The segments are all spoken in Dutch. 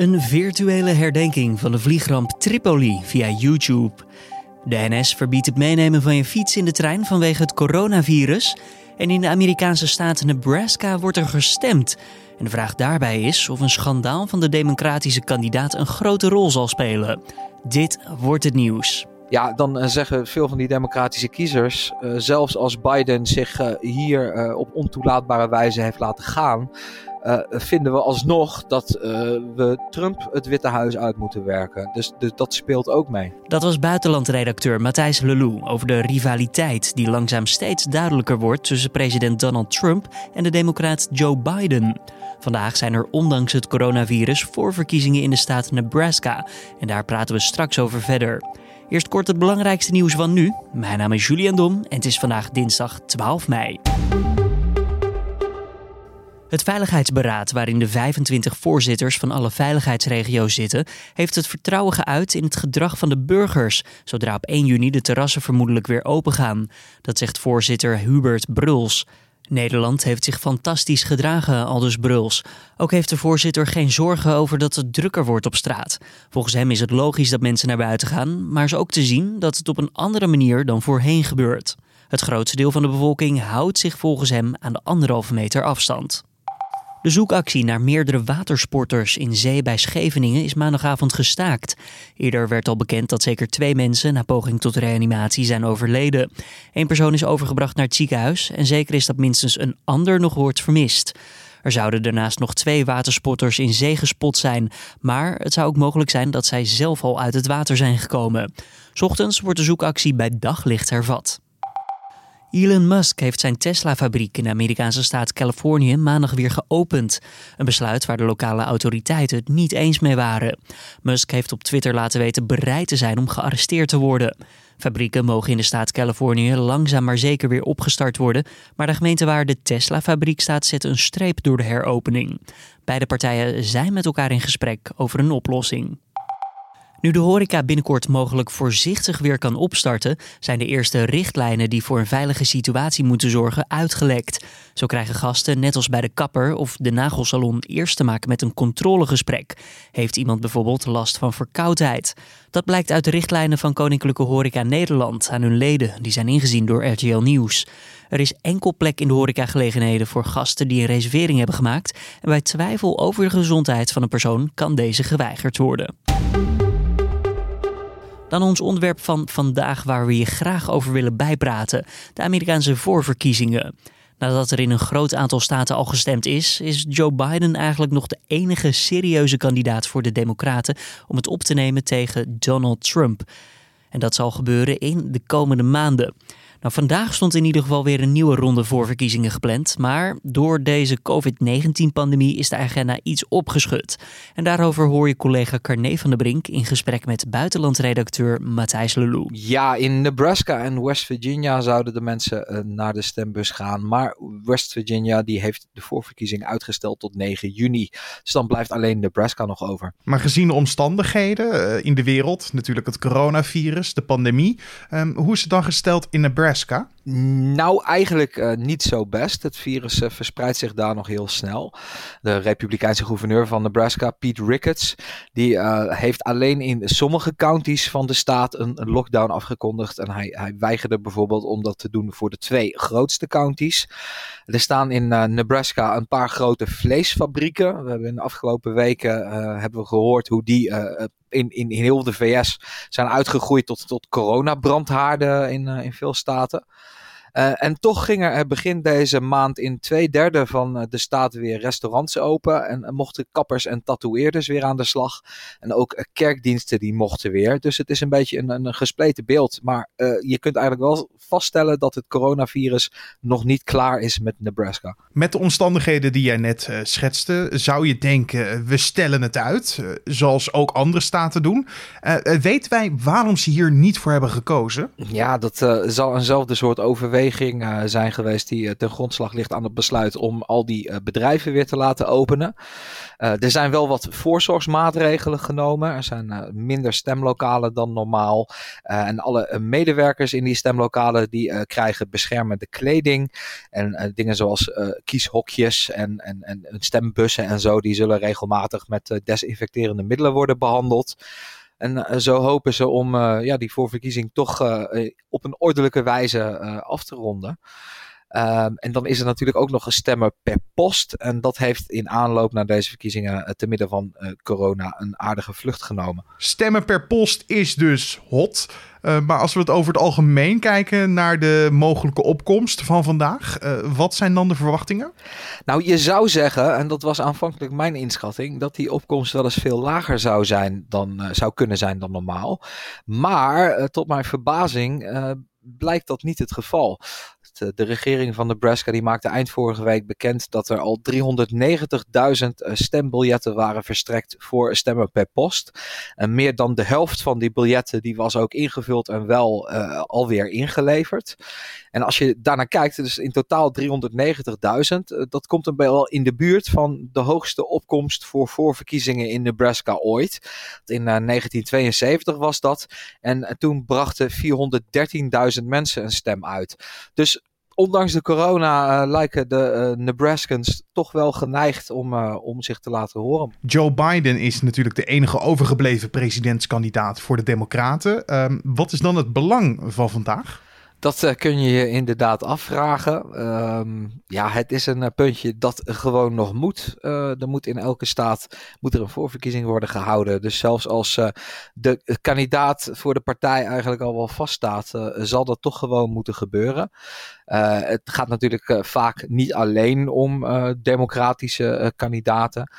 Een virtuele herdenking van de vliegramp Tripoli via YouTube. De NS verbiedt het meenemen van je fiets in de trein vanwege het coronavirus. En in de Amerikaanse staat Nebraska wordt er gestemd. En de vraag daarbij is of een schandaal van de democratische kandidaat een grote rol zal spelen. Dit wordt het nieuws. Ja, dan uh, zeggen veel van die democratische kiezers, uh, zelfs als Biden zich uh, hier op ontoelaatbare wijze heeft laten gaan, vinden we alsnog dat we Trump het Witte Huis uit moeten werken. Dus, dus dat speelt ook mee. Dat was buitenlandredacteur Matthijs Lelou over de rivaliteit die langzaam steeds duidelijker wordt tussen president Donald Trump en de democraat Joe Biden. Vandaag zijn er ondanks het coronavirus voorverkiezingen in de staat Nebraska en daar praten we straks over verder. Eerst kort het belangrijkste nieuws van nu. Mijn naam is Julian Dom en het is vandaag dinsdag 12 mei. Het Veiligheidsberaad, waarin de 25 voorzitters van alle veiligheidsregio's zitten, heeft het vertrouwen geuit in het gedrag van de burgers, zodra op 1 juni de terrassen vermoedelijk weer opengaan. Dat zegt voorzitter Hubert Bruls. Nederland heeft zich fantastisch gedragen, aldus Bruls. Ook heeft de voorzitter geen zorgen over dat het drukker wordt op straat. Volgens hem is het logisch dat mensen naar buiten gaan, maar is ook te zien dat het op een andere manier dan voorheen gebeurt. Het grootste deel van de bevolking houdt zich volgens hem aan de anderhalve meter afstand. De zoekactie naar meerdere watersporters in zee bij Scheveningen is maandagavond gestaakt. Eerder werd al bekend dat zeker twee mensen na poging tot reanimatie zijn overleden. Eén persoon is overgebracht naar het ziekenhuis en zeker is dat minstens een ander nog wordt vermist. Er zouden daarnaast nog twee watersporters in zee gespot zijn, maar het zou ook mogelijk zijn dat zij zelf al uit het water zijn gekomen. Ochtends wordt de zoekactie bij daglicht hervat. Elon Musk heeft zijn Tesla-fabriek in de Amerikaanse staat Californië maandag weer geopend. Een besluit waar de lokale autoriteiten het niet eens mee waren. Musk heeft op Twitter laten weten bereid te zijn om gearresteerd te worden. Fabrieken mogen in de staat Californië langzaam maar zeker weer opgestart worden, maar de gemeente waar de Tesla-fabriek staat zet een streep door de heropening. Beide partijen zijn met elkaar in gesprek over een oplossing. Nu de horeca binnenkort mogelijk voorzichtig weer kan opstarten, zijn de eerste richtlijnen die voor een veilige situatie moeten zorgen uitgelekt. Zo krijgen gasten, net als bij de kapper of de nagelsalon, eerst te maken met een controlegesprek. Heeft iemand bijvoorbeeld last van verkoudheid? Dat blijkt uit de richtlijnen van Koninklijke Horeca Nederland aan hun leden, die zijn ingezien door RTL Nieuws. Er is enkel plek in de horecagelegenheden voor gasten die een reservering hebben gemaakt en bij twijfel over de gezondheid van een persoon kan deze geweigerd worden. Dan ons onderwerp van vandaag waar we je graag over willen bijpraten: de Amerikaanse voorverkiezingen. Nadat er in een groot aantal staten al gestemd is, is Joe Biden eigenlijk nog de enige serieuze kandidaat voor de Democraten om het op te nemen tegen Donald Trump. En dat zal gebeuren in de komende maanden. Nou, vandaag stond in ieder geval weer een nieuwe ronde voorverkiezingen gepland. Maar door deze COVID-19-pandemie is de agenda iets opgeschud. En daarover hoor je collega Carne van der Brink in gesprek met buitenlandredacteur Matthijs Lelou. Ja, in Nebraska en West Virginia zouden de mensen uh, naar de stembus gaan. Maar West Virginia die heeft de voorverkiezing uitgesteld tot 9 juni. Dus dan blijft alleen Nebraska nog over. Maar gezien de omstandigheden uh, in de wereld, natuurlijk het coronavirus, de pandemie. Um, hoe is het dan gesteld in Nebraska? Nou, eigenlijk uh, niet zo best. Het virus uh, verspreidt zich daar nog heel snel. De republikeinse gouverneur van Nebraska, Pete Ricketts, die uh, heeft alleen in sommige counties van de staat een, een, lockdown afgekondigd. En hij, hij weigerde bijvoorbeeld om dat te doen voor de twee grootste counties. Er staan in Nebraska een paar grote vleesfabrieken. We hebben in de afgelopen weken hebben we gehoord hoe die in, in, in heel de VS zijn uitgegroeid tot, tot coronabrandhaarden in, uh, in veel staten. Uh, en toch gingen er begin deze maand in twee derde van uh, de staten weer restaurants open. En mochten kappers en tatoeëerders weer aan de slag. En ook kerkdiensten die mochten weer. Dus het is een beetje een, een gespleten beeld. Maar je kunt eigenlijk wel vaststellen dat het coronavirus nog niet klaar is met Nebraska. Met de omstandigheden die jij net schetste, zou je denken, we stellen het uit. zoals ook andere staten doen. weten wij waarom ze hier niet voor hebben gekozen? Ja, dat zal eenzelfde soort overweging overweging zijn geweest die ten grondslag ligt aan het besluit om al die bedrijven weer te laten openen. er zijn wel wat voorzorgsmaatregelen genomen. Er zijn minder stemlokalen dan normaal. en alle medewerkers in die stemlokalen die krijgen beschermende kleding. En dingen zoals kieshokjes en, en, en stembussen en zo, die zullen regelmatig met desinfecterende middelen worden behandeld. En eh, zo hopen ze om uh, ja, die voorverkiezing toch uh, op een ordelijke wijze af te ronden. Um, en dan is er natuurlijk ook nog een stemmen per post. En dat heeft in aanloop naar deze verkiezingen te midden van corona een aardige vlucht genomen. Stemmen per post is dus hot. Uh, maar als we het over het algemeen kijken naar de mogelijke opkomst van vandaag, uh, wat zijn dan de verwachtingen? Nou, je zou zeggen, en dat was aanvankelijk mijn inschatting, dat die opkomst wel eens veel lager zou, zijn dan, uh, zou kunnen zijn dan normaal. Maar tot mijn verbazing blijkt dat niet het geval. Eh, de regering van Nebraska die maakte eind vorige week bekend dat er al 390.000 eh, stembiljetten waren verstrekt voor stemmen per post. En meer dan de helft van die biljetten die was ook ingevuld en wel uh, alweer ingeleverd. En als je daarnaar kijkt, dus in totaal 390.000, dat komt dan wel in de buurt van de hoogste opkomst voor voorverkiezingen in Nebraska ooit. In 1972 was dat. En toen brachten 413.000 mensen een stem uit. Dus ondanks de corona lijken de Nebraskans toch wel geneigd om, om zich te laten horen. Joe Biden is natuurlijk de enige overgebleven presidentskandidaat voor de Democraten. Um, wat is dan het belang van vandaag? Dat uh, kun je je inderdaad afvragen. Um, ja, het is een uh, puntje dat gewoon nog moet. Uh, er moet in elke staat moet er een voorverkiezing worden gehouden. Dus zelfs als de kandidaat voor de partij eigenlijk al wel vaststaat, zal dat toch gewoon moeten gebeuren. het gaat natuurlijk vaak niet alleen om democratische kandidaten.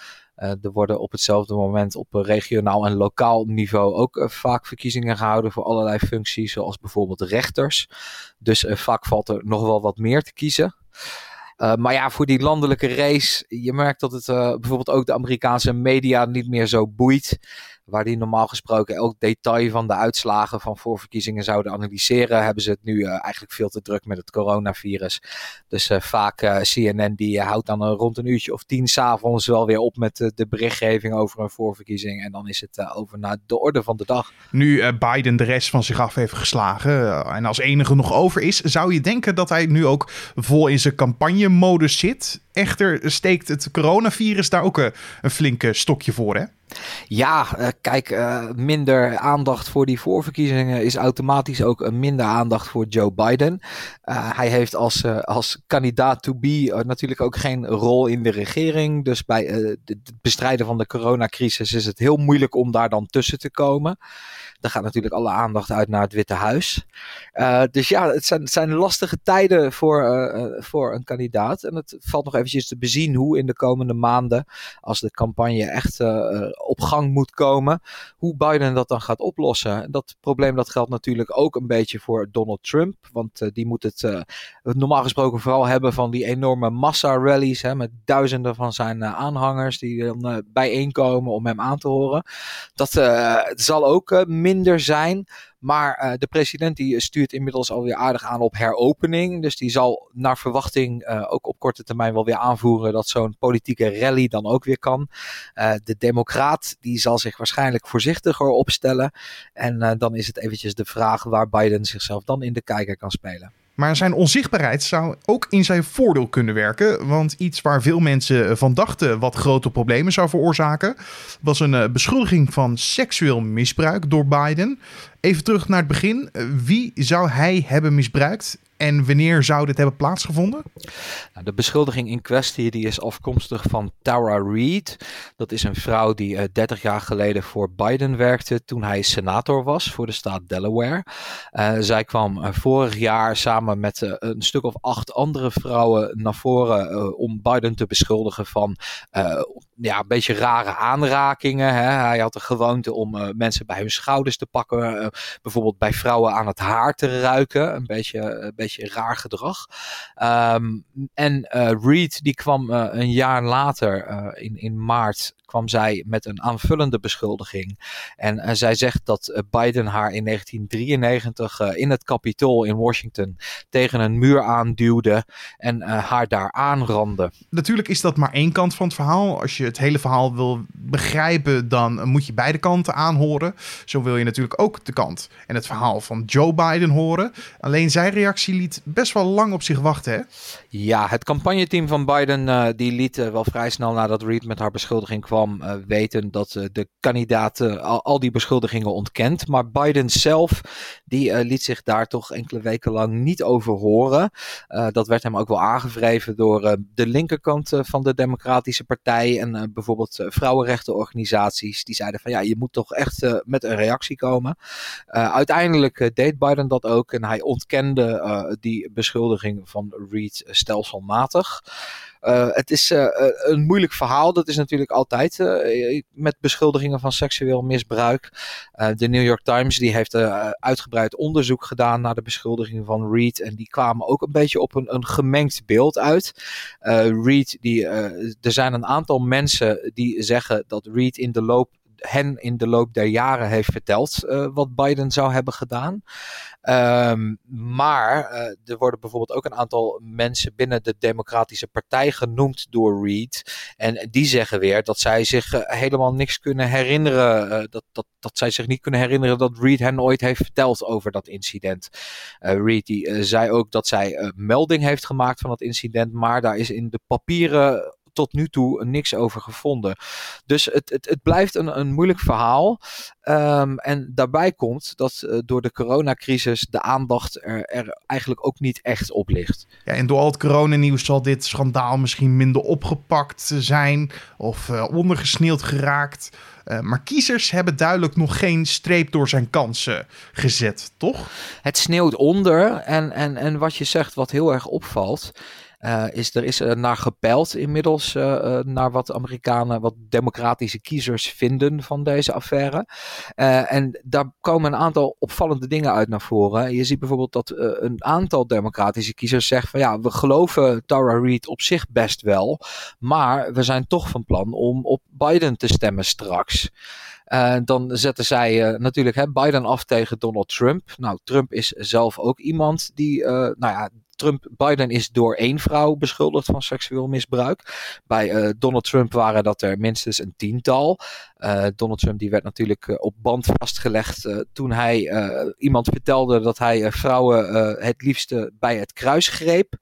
Uh, er worden op hetzelfde moment op regionaal en lokaal niveau ook uh, vaak verkiezingen gehouden voor allerlei functies, zoals bijvoorbeeld rechters. Dus vaak valt er nog wel wat meer te kiezen. maar ja, voor die landelijke race, je merkt dat het bijvoorbeeld ook de Amerikaanse media niet meer zo boeit waar die normaal gesproken elk detail van de uitslagen van voorverkiezingen zouden analyseren, hebben ze het nu uh, eigenlijk veel te druk met het coronavirus. Dus uh, vaak uh, CNN die houdt dan rond een uurtje of tien s'avonds wel weer op met de berichtgeving over een voorverkiezing. En dan is het over naar de orde van de dag. Nu Biden de rest van zich af heeft geslagen en als enige nog over is, zou je denken dat hij nu ook vol in zijn campagnemodus zit? Echter steekt het coronavirus daar ook een, een flinke stokje voor, hè? Ja, uh, kijk, uh, minder aandacht voor die voorverkiezingen is automatisch ook minder aandacht voor Joe Biden. Hij heeft als, als kandidaat to be natuurlijk ook geen rol in de regering. Dus bij het bestrijden van de coronacrisis is het heel moeilijk om daar dan tussen te komen. Dan gaat natuurlijk alle aandacht uit naar het Witte Huis. Dus ja, het zijn, zijn lastige tijden voor, voor een kandidaat. En het valt nog eventjes te bezien hoe in de komende maanden, als de campagne echt uh, op gang moet komen, hoe Biden dat dan gaat oplossen. Dat probleem dat geldt natuurlijk ook een beetje voor Donald Trump. Want die moet het normaal gesproken vooral hebben van die enorme massa-rallies. Hè, met duizenden van zijn aanhangers die dan bijeenkomen om hem aan te horen. Dat zal ook minder zijn. Maar uh, de president die stuurt inmiddels alweer aardig aan op heropening. Dus die zal naar verwachting uh, ook op korte termijn wel weer aanvoeren dat zo'n politieke rally dan ook weer kan. Uh, de democraat die zal zich waarschijnlijk voorzichtiger opstellen. En dan is het eventjes de vraag waar Biden zichzelf dan in de kijker kan spelen. Maar zijn onzichtbaarheid zou ook in zijn voordeel kunnen werken. Want iets waar veel mensen van dachten wat grote problemen zou veroorzaken, was een eh, beschuldiging van seksueel misbruik door Biden. Even terug naar het begin. Wie zou hij hebben misbruikt en wanneer zou dit hebben plaatsgevonden? Nou, de beschuldiging in kwestie die is afkomstig van Tara Reid. Dat is een vrouw die uh, eh, 30 jaar geleden voor Biden werkte toen hij senator was voor de staat Delaware. Uh, zij kwam vorig jaar samen met een stuk of acht andere vrouwen naar voren om Biden te beschuldigen van ja, een beetje rare aanrakingen. Hè. Hij had de gewoonte om mensen bij hun schouders te pakken, bijvoorbeeld bij vrouwen aan het haar te ruiken. Een beetje, een beetje raar gedrag. Um, en uh, Reed die kwam uh, een jaar later, uh, in, in maart, kwam zij met een aanvullende beschuldiging. En zij zegt dat Biden haar in 1993 in het Capitool in Washington tegen een muur aanduwde en haar daar aanrandde. Natuurlijk is dat maar één kant van het verhaal. Als je het hele verhaal wil begrijpen, dan moet je beide kanten aanhoren. Zo wil je natuurlijk ook de kant en het verhaal van Joe Biden horen. Alleen zijn reactie liet best wel lang op zich wachten. Hè? Ja, het campagneteam van Biden uh, die liet uh, wel vrij snel nadat Reid met haar beschuldiging kwam uh, weten dat de kandidaat al, al, die beschuldigingen ontkent. Maar Biden zelf die liet zich daar toch enkele weken lang niet over horen. dat werd hem ook wel aangevreven door de linkerkant van de Democratische Partij en bijvoorbeeld vrouwenrechtenorganisaties. Die zeiden van ja, je moet toch echt met een reactie komen. Uiteindelijk deed Biden dat ook en hij ontkende die beschuldiging van Reid stelselmatig. Het is een moeilijk verhaal. Dat is natuurlijk altijd met beschuldigingen van seksueel misbruik. de New York Times die heeft uitgebreid onderzoek gedaan naar de beschuldigingen van Reed. En die kwamen ook een beetje op een, een gemengd beeld uit. Reed, die, er zijn een aantal mensen die zeggen dat Reed in de loop hen in de loop der jaren heeft verteld wat Biden zou hebben gedaan. Um, maar uh, er worden bijvoorbeeld ook een aantal mensen binnen de Democratische Partij genoemd door Reid. En die zeggen weer dat zij zich uh, helemaal niks kunnen herinneren. Dat, dat, dat zij zich niet kunnen herinneren dat Reid hen ooit heeft verteld over dat incident. Reid zei ook dat zij melding heeft gemaakt van dat incident. Maar daar is in de papieren tot nu toe niks over gevonden. Dus het, het, het blijft een, een moeilijk verhaal. Um, en daarbij komt dat uh, door de coronacrisis de aandacht er, er, eigenlijk ook niet echt op ligt. Ja, en door al het coronanieuws zal dit schandaal misschien minder opgepakt zijn of uh, ondergesneeuwd geraakt. Uh, maar kiezers hebben duidelijk nog geen streep door zijn kansen gezet, toch? Het sneeuwt onder en, en, en wat je zegt, wat heel erg opvalt, uh, is, er is uh, naar gepeild inmiddels uh, naar wat Amerikanen, wat democratische kiezers vinden van deze affaire. en daar komen een aantal opvallende dingen uit naar voren. Je ziet bijvoorbeeld dat een aantal democratische kiezers zegt van ja, we geloven Tara Reid op zich best wel, maar we zijn toch van plan om op Biden te stemmen straks. Dan zetten zij natuurlijk hè, Biden af tegen Donald Trump. Nou, Trump is zelf ook iemand die, nou ja, Trump, Biden is door één vrouw beschuldigd van seksueel misbruik. Bij uh, Donald Trump waren dat er minstens een tiental. Uh, Donald Trump die werd natuurlijk uh, op band vastgelegd toen hij iemand vertelde dat hij vrouwen het liefste bij het kruis greep.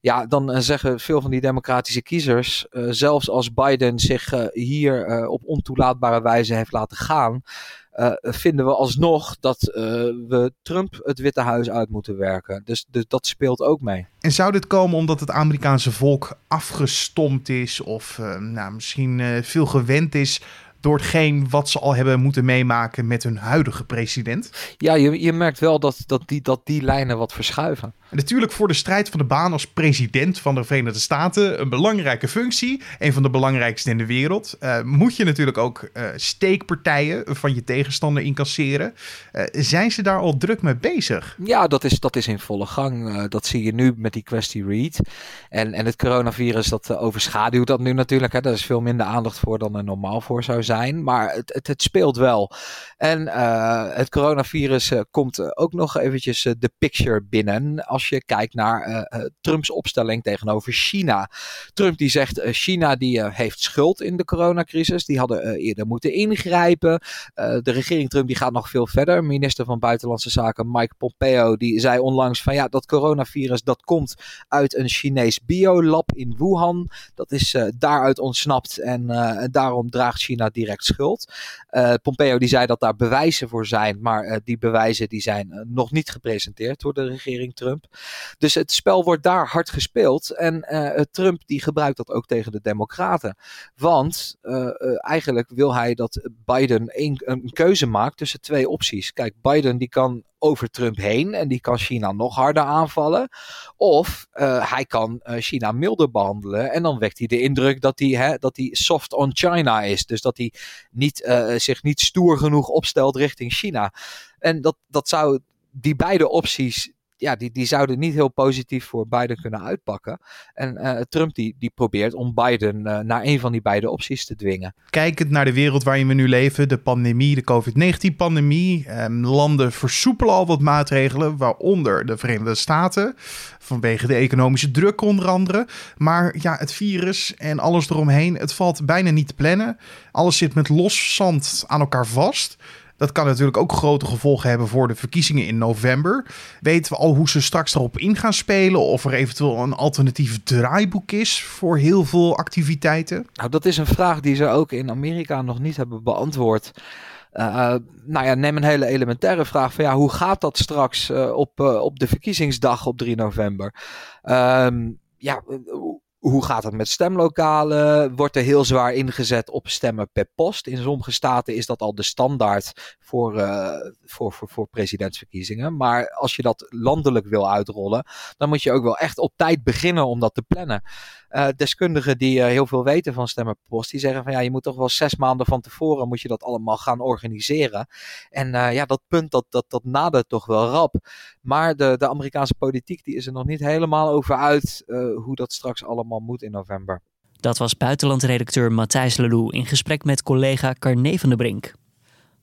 Ja, dan zeggen veel van die democratische kiezers, zelfs als Biden zich hier op ontoelaatbare wijze heeft laten gaan, uh, vinden we alsnog dat uh, we Trump het Witte Huis uit moeten werken. Dus, dus dat speelt ook mee. En zou dit komen omdat het Amerikaanse volk afgestompt is of uh, nou, misschien veel gewend is door hetgeen wat ze al hebben moeten meemaken met hun huidige president? Ja, je, je merkt wel dat, dat, die, dat die lijnen wat verschuiven. Natuurlijk voor de strijd van de baan als president van de Verenigde Staten een belangrijke functie, een van de belangrijkste in de wereld. Uh, moet je natuurlijk ook uh, steekpartijen van je tegenstander incasseren. Uh, zijn ze daar al druk mee bezig? Ja, dat is, dat is in volle gang. dat zie je nu met die kwestie Reed. En, en het coronavirus, dat overschaduwt dat nu natuurlijk. Hè. Daar is veel minder aandacht voor dan er normaal voor zou zijn. Maar het, het, het speelt wel. En het coronavirus komt ook nog eventjes de picture binnen als je kijkt naar uh, Trumps opstelling tegenover China. Trump die zegt uh, China die heeft schuld in de coronacrisis. Die hadden eerder moeten ingrijpen. de regering Trump die gaat nog veel verder. Minister van Buitenlandse Zaken Mike Pompeo die zei onlangs van ja dat coronavirus dat komt uit een Chinees biolab in Wuhan. Dat is daaruit ontsnapt en daarom draagt China direct schuld. Pompeo die zei dat daar bewijzen voor zijn, maar die bewijzen die zijn nog niet gepresenteerd door de regering Trump. Dus het spel wordt daar hard gespeeld. En uh, Trump die gebruikt dat ook tegen de Democraten. Want uh, eigenlijk wil hij dat Biden een, een keuze maakt tussen twee opties. Kijk, Biden die kan over Trump heen en die kan China nog harder aanvallen. Of hij kan China milder behandelen en dan wekt hij de indruk dat hij, hè, dat hij soft on China is. Dus dat hij niet, zich niet stoer genoeg opstelt richting China. En dat, dat zou die beide opties ja, die, die zouden niet heel positief voor Biden kunnen uitpakken. En Trump die, die probeert om Biden naar een van die beide opties te dwingen. Kijkend naar de wereld waarin we nu leven, de pandemie, de COVID-19-pandemie. Ehm, landen versoepelen al wat maatregelen, waaronder de Verenigde Staten. Vanwege de economische druk onder andere. Maar ja, het virus en alles eromheen, het valt bijna niet te plannen. Alles zit met los zand aan elkaar vast. Dat kan natuurlijk ook grote gevolgen hebben voor de verkiezingen in november. Weten we al hoe ze straks erop in gaan spelen? Of er eventueel een alternatief draaiboek is voor heel veel activiteiten? Nou, dat is een vraag die ze ook in Amerika nog niet hebben beantwoord. Uh, nou ja, neem een hele elementaire vraag van ja, hoe gaat dat straks uh, op, op de verkiezingsdag op 3 november? Um, ja, hoe gaat het met stemlokalen? Wordt er heel zwaar ingezet op stemmen per post? In sommige staten is dat al de standaard voor, uh, voor, voor, voor presidentsverkiezingen. Maar als je dat landelijk wil uitrollen, dan moet je ook wel echt op tijd beginnen om dat te plannen. Uh, deskundigen die uh, heel veel weten van stemmen per post, die zeggen van ja, je moet toch wel zes maanden van tevoren moet je dat allemaal gaan organiseren. En ja, dat punt dat, dat, dat nadert toch wel rap. Maar de, de Amerikaanse politiek die is er nog niet helemaal over uit hoe dat straks allemaal moet in november. Dat was buitenlandredacteur Matthijs Lelou in gesprek met collega Carne van der Brink.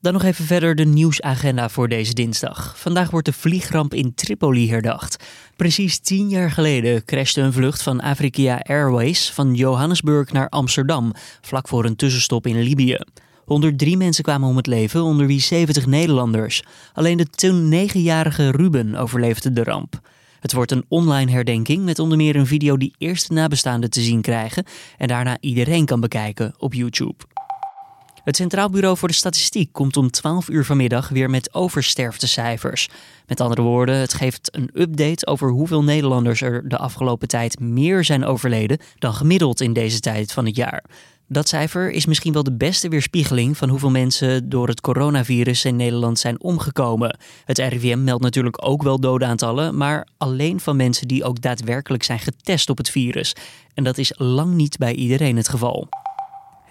Dan nog even verder de nieuwsagenda voor deze dinsdag. Vandaag wordt de vliegramp in Tripoli herdacht. Precies tien jaar geleden crashte een vlucht van Afrika Airways van Johannesburg naar Amsterdam, vlak voor een tussenstop in Libië. 103 mensen kwamen om het leven, onder wie 70 Nederlanders. Alleen de toen 9-jarige Ruben overleefde de ramp. Het wordt een online herdenking met onder meer een video die eerst de nabestaanden te zien krijgen en daarna iedereen kan bekijken op YouTube. Het Centraal Bureau voor de Statistiek komt om 12 uur vanmiddag weer met oversterftecijfers. Met andere woorden, het geeft een update over hoeveel Nederlanders er de afgelopen tijd meer zijn overleden dan gemiddeld in deze tijd van het jaar. Dat cijfer is misschien wel de beste weerspiegeling van hoeveel mensen door het coronavirus in Nederland zijn omgekomen. Het RIVM meldt natuurlijk ook wel doodaantallen, maar alleen van mensen die ook daadwerkelijk zijn getest op het virus. En dat is lang niet bij iedereen het geval.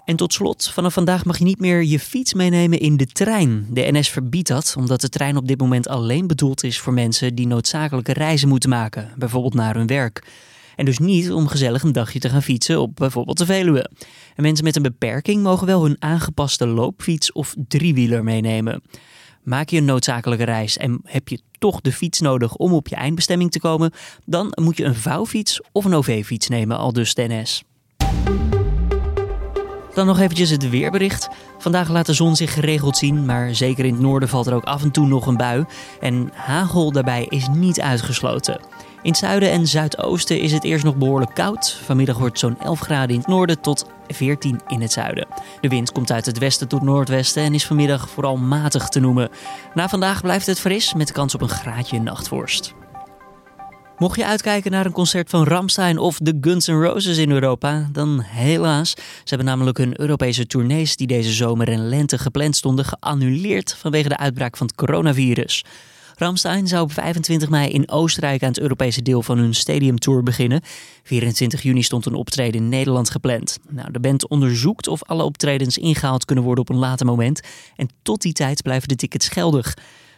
En tot slot, vanaf vandaag mag je niet meer je fiets meenemen in de trein. De NS verbiedt dat, omdat de trein op dit moment alleen bedoeld is voor mensen die noodzakelijke reizen moeten maken, bijvoorbeeld naar hun werk. En dus niet om gezellig een dagje te gaan fietsen op bijvoorbeeld de Veluwe. En mensen met een beperking mogen wel hun aangepaste loopfiets of driewieler meenemen. Maak je een noodzakelijke reis en heb je toch de fiets nodig om op je eindbestemming te komen, dan moet je een vouwfiets of een OV-fiets nemen, al dus de NS. Dan nog eventjes het weerbericht. Vandaag laat de zon zich geregeld zien, maar zeker in het noorden valt er ook af en toe nog een bui. En hagel daarbij is niet uitgesloten. In het zuiden en zuidoosten is het eerst nog behoorlijk koud. Vanmiddag wordt zo'n 11 graden in het noorden tot 14 in het zuiden. De wind komt uit het westen tot noordwesten en is vanmiddag vooral matig te noemen. Na vandaag blijft het fris met kans op een graadje nachtvorst. Mocht je uitkijken naar een concert van Ramstein of de Guns N' Roses in Europa, dan helaas. Ze hebben namelijk hun Europese tournees die deze zomer en lente gepland stonden geannuleerd vanwege de uitbraak van het coronavirus. Ramstein zou op 25 mei in Oostenrijk aan het Europese deel van hun stadiumtour beginnen. 24 juni stond een optreden in Nederland gepland. Nou, de band onderzoekt of alle optredens ingehaald kunnen worden op een later moment. En tot die tijd blijven de tickets geldig.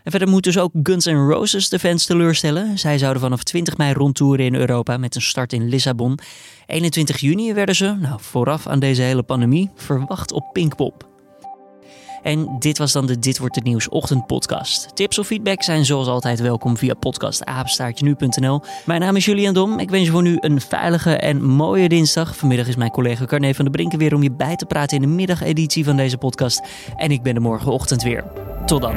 En verder moet dus ook Guns N' Roses de fans teleurstellen. Zij zouden vanaf 20 mei rondtoeren in Europa met een start in Lissabon. 21 juni werden ze, nou, vooraf aan deze hele pandemie, verwacht op Pinkpop. En dit was dan de Dit Wordt Het Nieuws ochtendpodcast. Tips of feedback zijn zoals altijd welkom via podcastapenstaartje.nu.nl. Mijn naam is Julian Dom. Ik wens je voor nu een veilige en mooie dinsdag. Vanmiddag is mijn collega Carne van der Brinken weer om je bij te praten in de middageditie van deze podcast. En ik ben er morgenochtend weer. Tot dan.